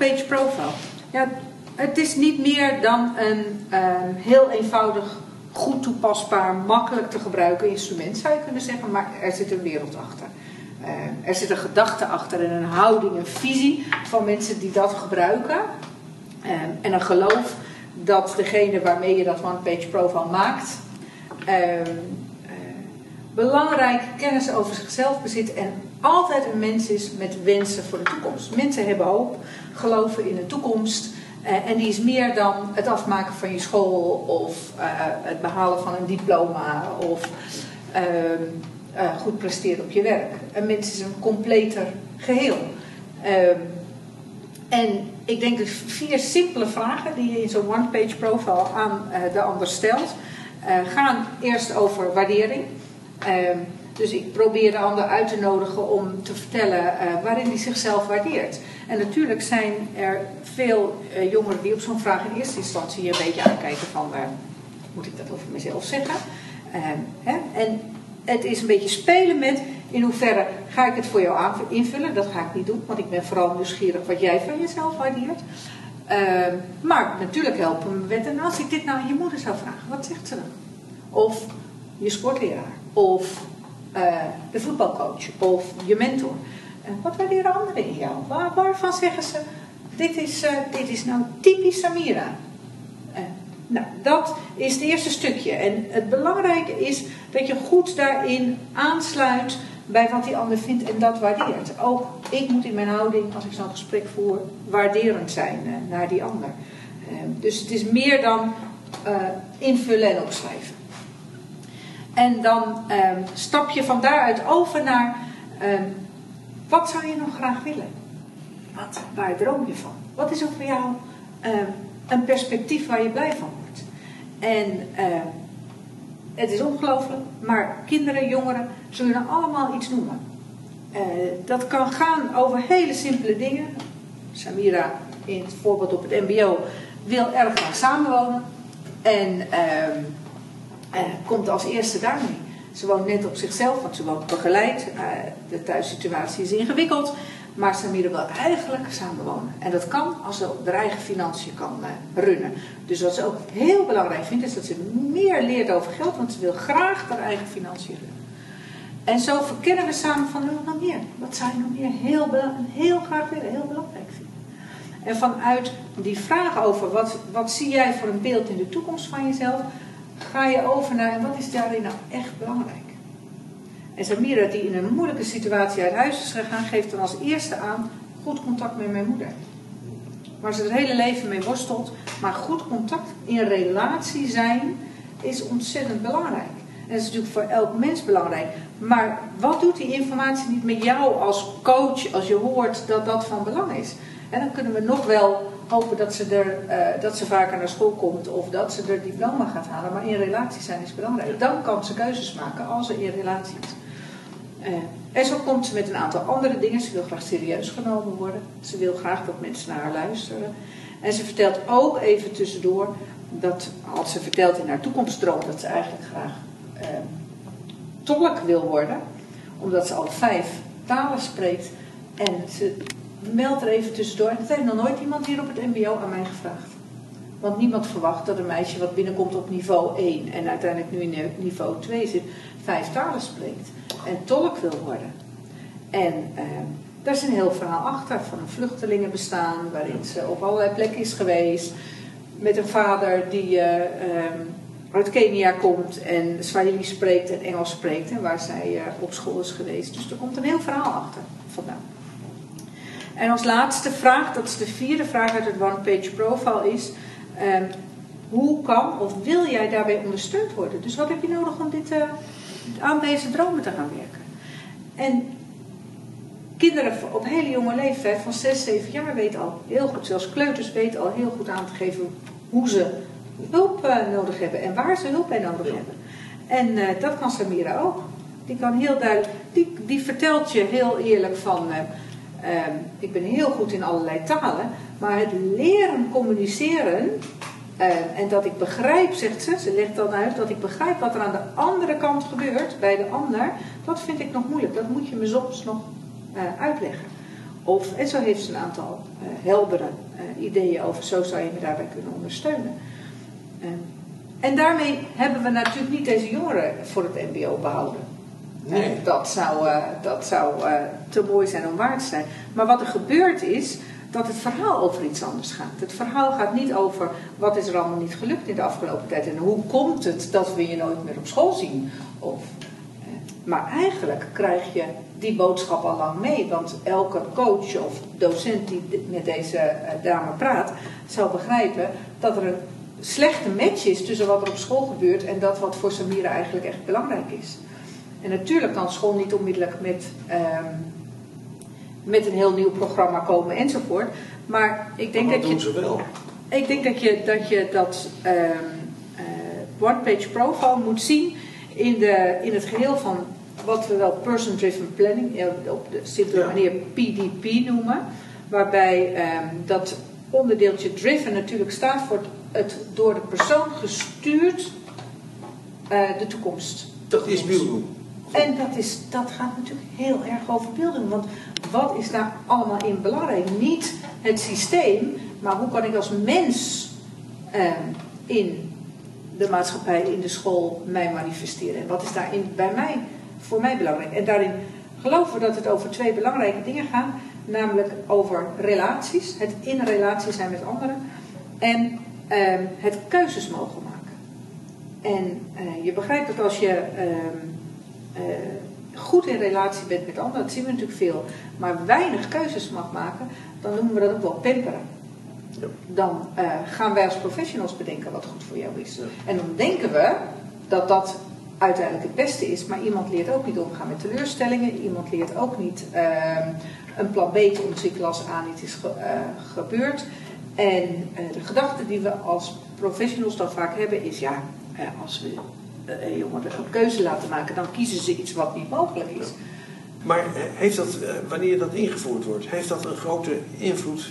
One-page profile? Ja, het is niet meer dan een ehm, heel eenvoudig, goed toepasbaar, makkelijk te gebruiken instrument, zou je kunnen zeggen, maar er zit een wereld achter. Ehm, er zit een gedachte achter en een houding, een visie van mensen die dat gebruiken. Ehm, en een geloof dat degene waarmee je dat one-page profile maakt, uh, belangrijk kennis over zichzelf bezit en altijd een mens is met wensen voor de toekomst. Mensen hebben hoop, geloven in de toekomst. Uh, en die is meer dan het afmaken van je school of uh, het behalen van een diploma of uh, goed presteren op je werk. Een mens is een completer geheel. Ehm, en ik denk dus vier simpele vragen die je in zo'n one-page profile aan de ander stelt, gaan eerst over waardering. Dus ik probeer de ander uit te nodigen om te vertellen uh, waarin hij zichzelf waardeert. En natuurlijk zijn er veel uh, jongeren die op zo'n vraag in eerste instantie een beetje aankijken van... Uh, moet ik dat over mezelf zeggen? Hè? En het is een beetje spelen met in hoeverre ga ik het voor jou invullen. Dat ga ik niet doen, want ik ben vooral nieuwsgierig wat jij van jezelf waardeert. Maar natuurlijk helpen me met. En als ik dit nou aan je moeder zou vragen, wat zegt ze dan? Of je sportleraar. Of uh, de voetbalcoach of je mentor. Wat waarderen anderen in jou? Waar, waarvan zeggen ze, dit is, uh, dit is nou typisch Samira? nou, dat is het eerste stukje. En het belangrijke is dat je goed daarin aansluit bij wat die ander vindt en dat waardeert. Ook ik moet in mijn houding, als ik zo'n gesprek voer, waarderend zijn naar die ander. dus het is meer dan invullen en opschrijven. En dan um, stap je van daaruit over naar um, wat zou je nog graag willen? Wat, waar droom je van? Wat is er voor jou um, een perspectief waar je blij van wordt? En het is ongelooflijk, maar kinderen, jongeren zullen allemaal iets noemen. Uh, dat kan gaan over hele simpele dingen. Samira, in het voorbeeld op het MBO, wil erg graag samenwonen. En komt als eerste daarmee. Ze woont net op zichzelf, want ze woont begeleid. Uh, de thuissituatie is ingewikkeld. Maar Samira wil eigenlijk samenwonen. En dat kan als ze haar eigen financiën kan uh, runnen. Dus wat ze ook heel belangrijk vindt, is dat ze meer leert over geld. Want ze wil graag haar eigen financiën runnen. En zo verkennen we samen van, nog meer? Wat zou je nog meer heel, heel graag willen, heel belangrijk vinden? En vanuit die vraag over wat, wat zie jij voor een beeld in de toekomst van jezelf, ga je over naar wat is daarin nou echt belangrijk. En Samira, die in een moeilijke situatie uit huis is gegaan, geeft dan als eerste aan goed contact met mijn moeder. Waar ze het hele leven mee worstelt. Maar goed contact in relatie zijn is ontzettend belangrijk. En dat is natuurlijk voor elk mens belangrijk. Maar wat doet die informatie niet met jou als coach als je hoort dat dat van belang is? En dan kunnen we nog wel hopen dat ze, er, uh, dat ze vaker naar school komt of dat ze er diploma gaat halen. Maar in relatie zijn is belangrijk. Dan kan ze keuzes maken als ze in relatie is. Uh, en zo komt ze met een aantal andere dingen. Ze wil graag serieus genomen worden. Ze wil graag dat mensen naar haar luisteren. En ze vertelt ook even tussendoor dat als ze vertelt in haar toekomstdroom dat ze eigenlijk graag uh, tolk wil worden, omdat ze al vijf talen spreekt. En ze meld er even tussendoor. En dat heeft nog nooit iemand hier op het MBO aan mij gevraagd. Want niemand verwacht dat een meisje wat binnenkomt op niveau 1 en uiteindelijk nu in niveau 2 zit, vijf talen spreekt en tolk wil worden. En eh, daar is een heel verhaal achter van een vluchtelingenbestaan waarin ze op allerlei plekken is geweest. Met een vader die uh, um, uit Kenia komt en Swahili spreekt en Engels spreekt en waar zij uh, op school is geweest. Dus er komt een heel verhaal achter vandaan. En als laatste vraag, dat is de vierde vraag uit het one-page profile, is: um, hoe kan of wil jij daarbij ondersteund worden? Dus wat heb je nodig om dit, uh, aan deze dromen te gaan werken? En kinderen op hele jonge leeftijd, van 6, 7 jaar, weten al heel goed, zelfs kleuters weten al heel goed aan te geven hoe ze hulp uh, nodig hebben en waar ze hulp bij nodig ja. hebben. En uh, dat kan Samira ook. Die kan heel duidelijk, die, die vertelt je heel eerlijk van Um, ik ben heel goed in allerlei talen, maar het leren communiceren uh, en dat ik begrijp, zegt ze, ze legt dan uit dat ik begrijp wat er aan de andere kant gebeurt bij de ander, dat vind ik nog moeilijk. Dat moet je me soms nog uh, uitleggen. Of, en zo heeft ze een aantal uh, heldere uh, ideeën over, zo zou je me daarbij kunnen ondersteunen. Ehm, en daarmee hebben we natuurlijk niet deze jongeren voor het MBO behouden. Nee. Dat zou, uh, dat zou te mooi zijn om waar te zijn. Maar wat er gebeurt is dat het verhaal over iets anders gaat. Het verhaal gaat niet over wat is er allemaal niet gelukt in de afgelopen tijd en hoe komt het dat we je nooit meer op school zien. Of, maar eigenlijk krijg je die boodschap al lang mee. Want elke coach of docent die met deze eh, dame praat, zou begrijpen dat er een slechte match is tussen wat er op school gebeurt en dat wat voor Samira eigenlijk echt belangrijk is. En natuurlijk kan school niet onmiddellijk met, um, met een heel nieuw programma komen enzovoort. Maar ik denk maar dat doen je. Ze wel. Ik denk dat je dat, je dat um, uh, one-page profile moet zien in, de, in het geheel van wat we wel person-driven planning, op de simpele manier PDP noemen. Waarbij um, dat onderdeeltje driven natuurlijk staat voor het door de persoon gestuurd uh, de toekomst. Dat is beelddoen. En dat, is, dat gaat natuurlijk heel erg over beelddoen. Want wat is daar allemaal in belangrijk? Niet het systeem, maar hoe kan ik als mens uh, in de maatschappij, in de school mij manifesteren? En wat is daarin bij mij voor mij belangrijk. En daarin geloven we dat het over twee belangrijke dingen gaat. Namelijk over relaties, het in relatie zijn met anderen. En uh, het keuzes mogen maken. En uh, je begrijpt dat als je uh, goed in relatie bent met anderen, dat zien we natuurlijk veel, maar weinig keuzes mag maken, dan noemen we dat ook wel pamperen. Ja. Dan eh, gaan wij als professionals bedenken wat goed voor jou is. Ja. En dan denken we dat dat uiteindelijk het beste is. Maar iemand leert ook niet omgaan met teleurstellingen. Iemand leert ook niet uh, een plan B te ontwikkelen als A niet is ge, uh, gebeurd. En de gedachte die we als professionals dan vaak hebben is: ja, als we jongeren een keuze laten maken, dan kiezen ze iets wat niet mogelijk is. Maar heeft dat, wanneer dat ingevoerd wordt, heeft dat een grote invloed,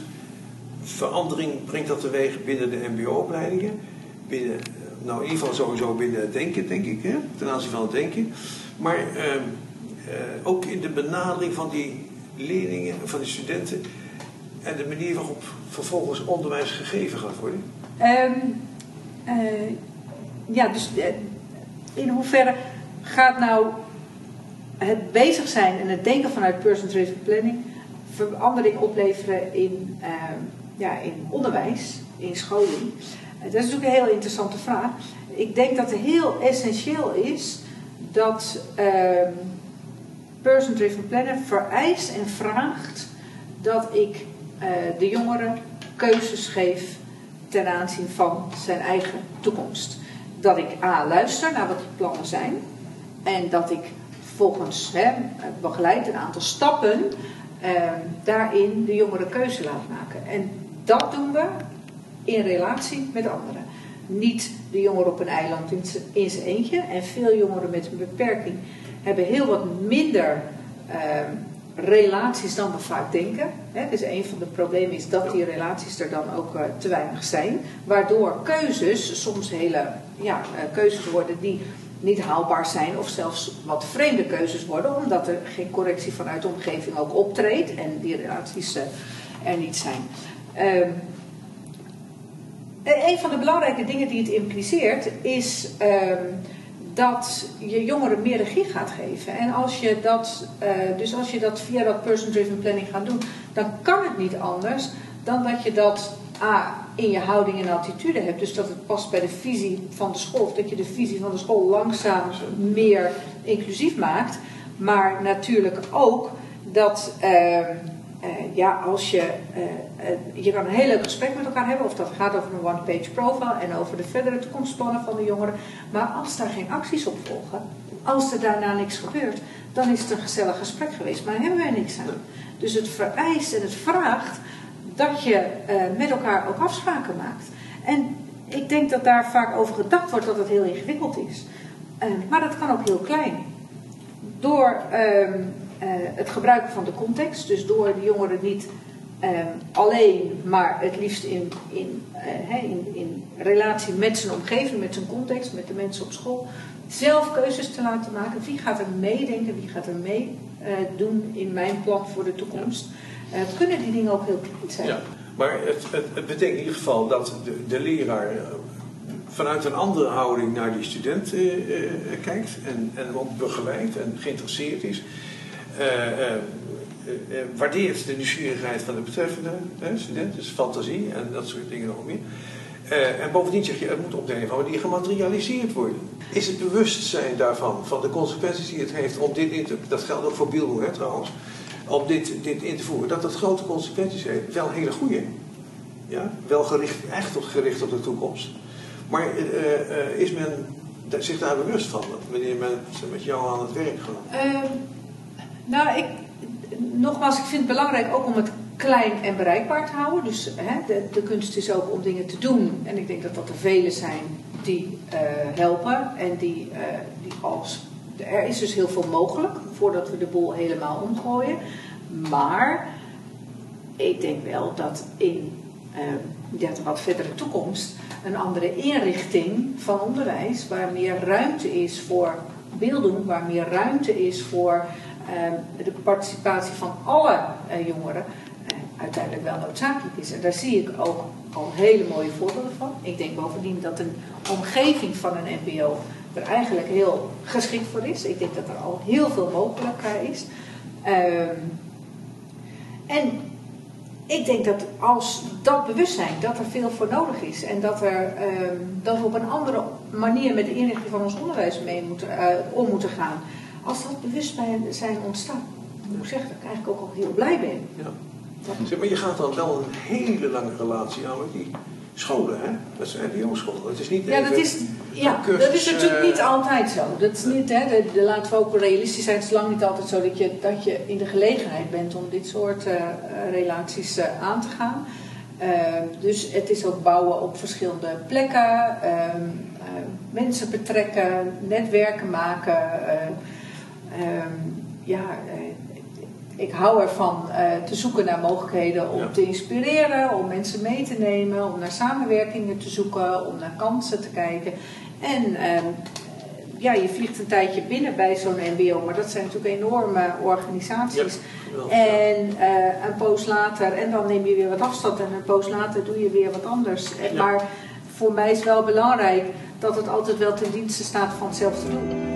verandering brengt dat teweeg binnen de MBO-opleidingen, binnen nou in ieder geval sowieso binnen het denken, denk ik, hè? ten aanzien van het denken. Maar uh, ook in de benadering van die leerlingen, van die studenten en de manier waarop vervolgens onderwijs gegeven gaat worden. Um, uh, ja, dus in hoeverre gaat nou het bezig zijn en het denken vanuit person-driven planning verandering opleveren in, ehm, ja, in onderwijs, in scholing? Dat is natuurlijk een heel interessante vraag. Ik denk dat het heel essentieel is dat uh, person-driven planner vereist en vraagt dat ik uh, de jongeren keuzes geef ten aanzien van zijn eigen toekomst. Dat ik A luister naar wat die plannen zijn en dat ik volgens hè, begeleid een aantal stappen uh, daarin de jongeren keuze laat maken. En dat doen we in relatie met anderen. Niet de jongeren op een eiland in zijn eentje. En veel jongeren met een beperking hebben heel wat minder uh, relaties dan we vaak denken. He, dus een van de problemen is dat die relaties er dan ook uh, te weinig zijn. Waardoor keuzes soms hele ja, uh, keuzes worden die niet haalbaar zijn of zelfs wat vreemde keuzes worden, omdat er geen correctie vanuit de omgeving ook optreedt en die relaties uh, er niet zijn. Uh, een van de belangrijke dingen die het impliceert is um, dat je jongeren meer regie gaat geven. En als je dat, dus als je dat via dat person-driven planning gaat doen, dan kan het niet anders dan dat je dat A, in je houding en attitude hebt. Dus dat het past bij de visie van de school. Of dat je de visie van de school langzaam meer inclusief maakt. Maar natuurlijk ook dat. Uh, uh, ja, als je, uh, uh, je kan een heel leuk gesprek met elkaar hebben, of dat gaat over een one-page profile en over de verdere toekomstplannen van de jongeren. Maar als daar geen acties op volgen, als er daarna niks gebeurt, dan is het een gezellig gesprek geweest, maar dan hebben wij niks aan. Dus het vereist en het vraagt dat je met elkaar ook afspraken maakt. En ik denk dat daar vaak over gedacht wordt dat het heel ingewikkeld is. maar dat kan ook heel klein. Door. Ehm, uh, het gebruiken van de context. Dus door de jongeren niet uh, alleen, maar het liefst in, in, in, in relatie met zijn omgeving, met zijn context, met de mensen op school, zelf keuzes te laten maken. Wie gaat er meedenken, wie gaat er mee doen in mijn plan voor de toekomst? Kunnen die dingen ook heel klein zijn. Ja, maar het, het, het betekent in ieder geval dat de, de leraar vanuit een andere houding naar die student kijkt en, en ook begeleidt en geïnteresseerd is. waardeert de nieuwsgierigheid van de betreffende student, dus fantasie en dat soort dingen nog meer. En bovendien zeg je, het moet op de een of andere manier gematerialiseerd worden. Is het bewustzijn daarvan, van de consequenties die het heeft om dit in te... Dat geldt ook voor Bielboer trouwens. Om dit, dit in te voeren. Dat het grote consequenties heeft. Wel hele goede. Ja? Wel gericht, echt op, gericht op de toekomst. Maar uh, uh, is men zich daar bewust van? Wanneer men met jou aan het werk gaat? Ehm, nou, ik... Nogmaals, ik vind het belangrijk ook om het klein en bereikbaar te houden. Dus hè, de, de, kunst is ook om dingen te doen. En ik denk dat dat er vele zijn die uh, helpen. En die, die als. Er is dus heel veel mogelijk voordat we de boel helemaal omgooien. Maar ik denk wel dat in uh, wat verdere toekomst een andere inrichting van onderwijs, waar meer ruimte is voor beelden, waar meer ruimte is voor de participatie van alle jongeren, uiteindelijk wel noodzakelijk is. En daar zie ik ook al hele mooie voorbeelden van. Ik denk bovendien dat een omgeving van een MBO er eigenlijk heel geschikt voor is. Ik denk dat er al heel veel mogelijk is. Um, en ik denk dat als dat bewustzijn, dat er veel voor nodig is en dat, er, um, dat we op een andere manier met de inrichting van ons onderwijs mee moeten, uh, om moeten gaan, als dat bewustzijn ontstaat, moet ik zeggen dat ik eigenlijk ook al heel blij ben. Ja. Zeg, maar je gaat dan wel een hele lange relatie aan met die scholen, hè? Dat zijn mbo-scholen. Het is niet ja, dat is, ja, dat is natuurlijk niet altijd zo. Dat is niet, hè, de, de, laten we ook realistisch zijn. Het is lang niet altijd zo dat je, dat je in de gelegenheid bent om dit soort uh, relaties uh, aan te gaan. Uh, dus het is ook bouwen op verschillende plekken, ehm, mensen betrekken, netwerken maken. Ehm, ja, ik hou ervan uh, te zoeken naar mogelijkheden om te inspireren, om mensen mee te nemen, om naar samenwerkingen te zoeken, om naar kansen te kijken. En uh, ja, je vliegt een tijdje binnen bij zo'n MBO, maar dat zijn natuurlijk enorme organisaties. Ja, en uh, een poos later, en dan neem je weer wat afstand en een poos later doe je weer wat anders. Ja. Maar voor mij is wel belangrijk dat het altijd wel ten dienste staat van hetzelfde doel.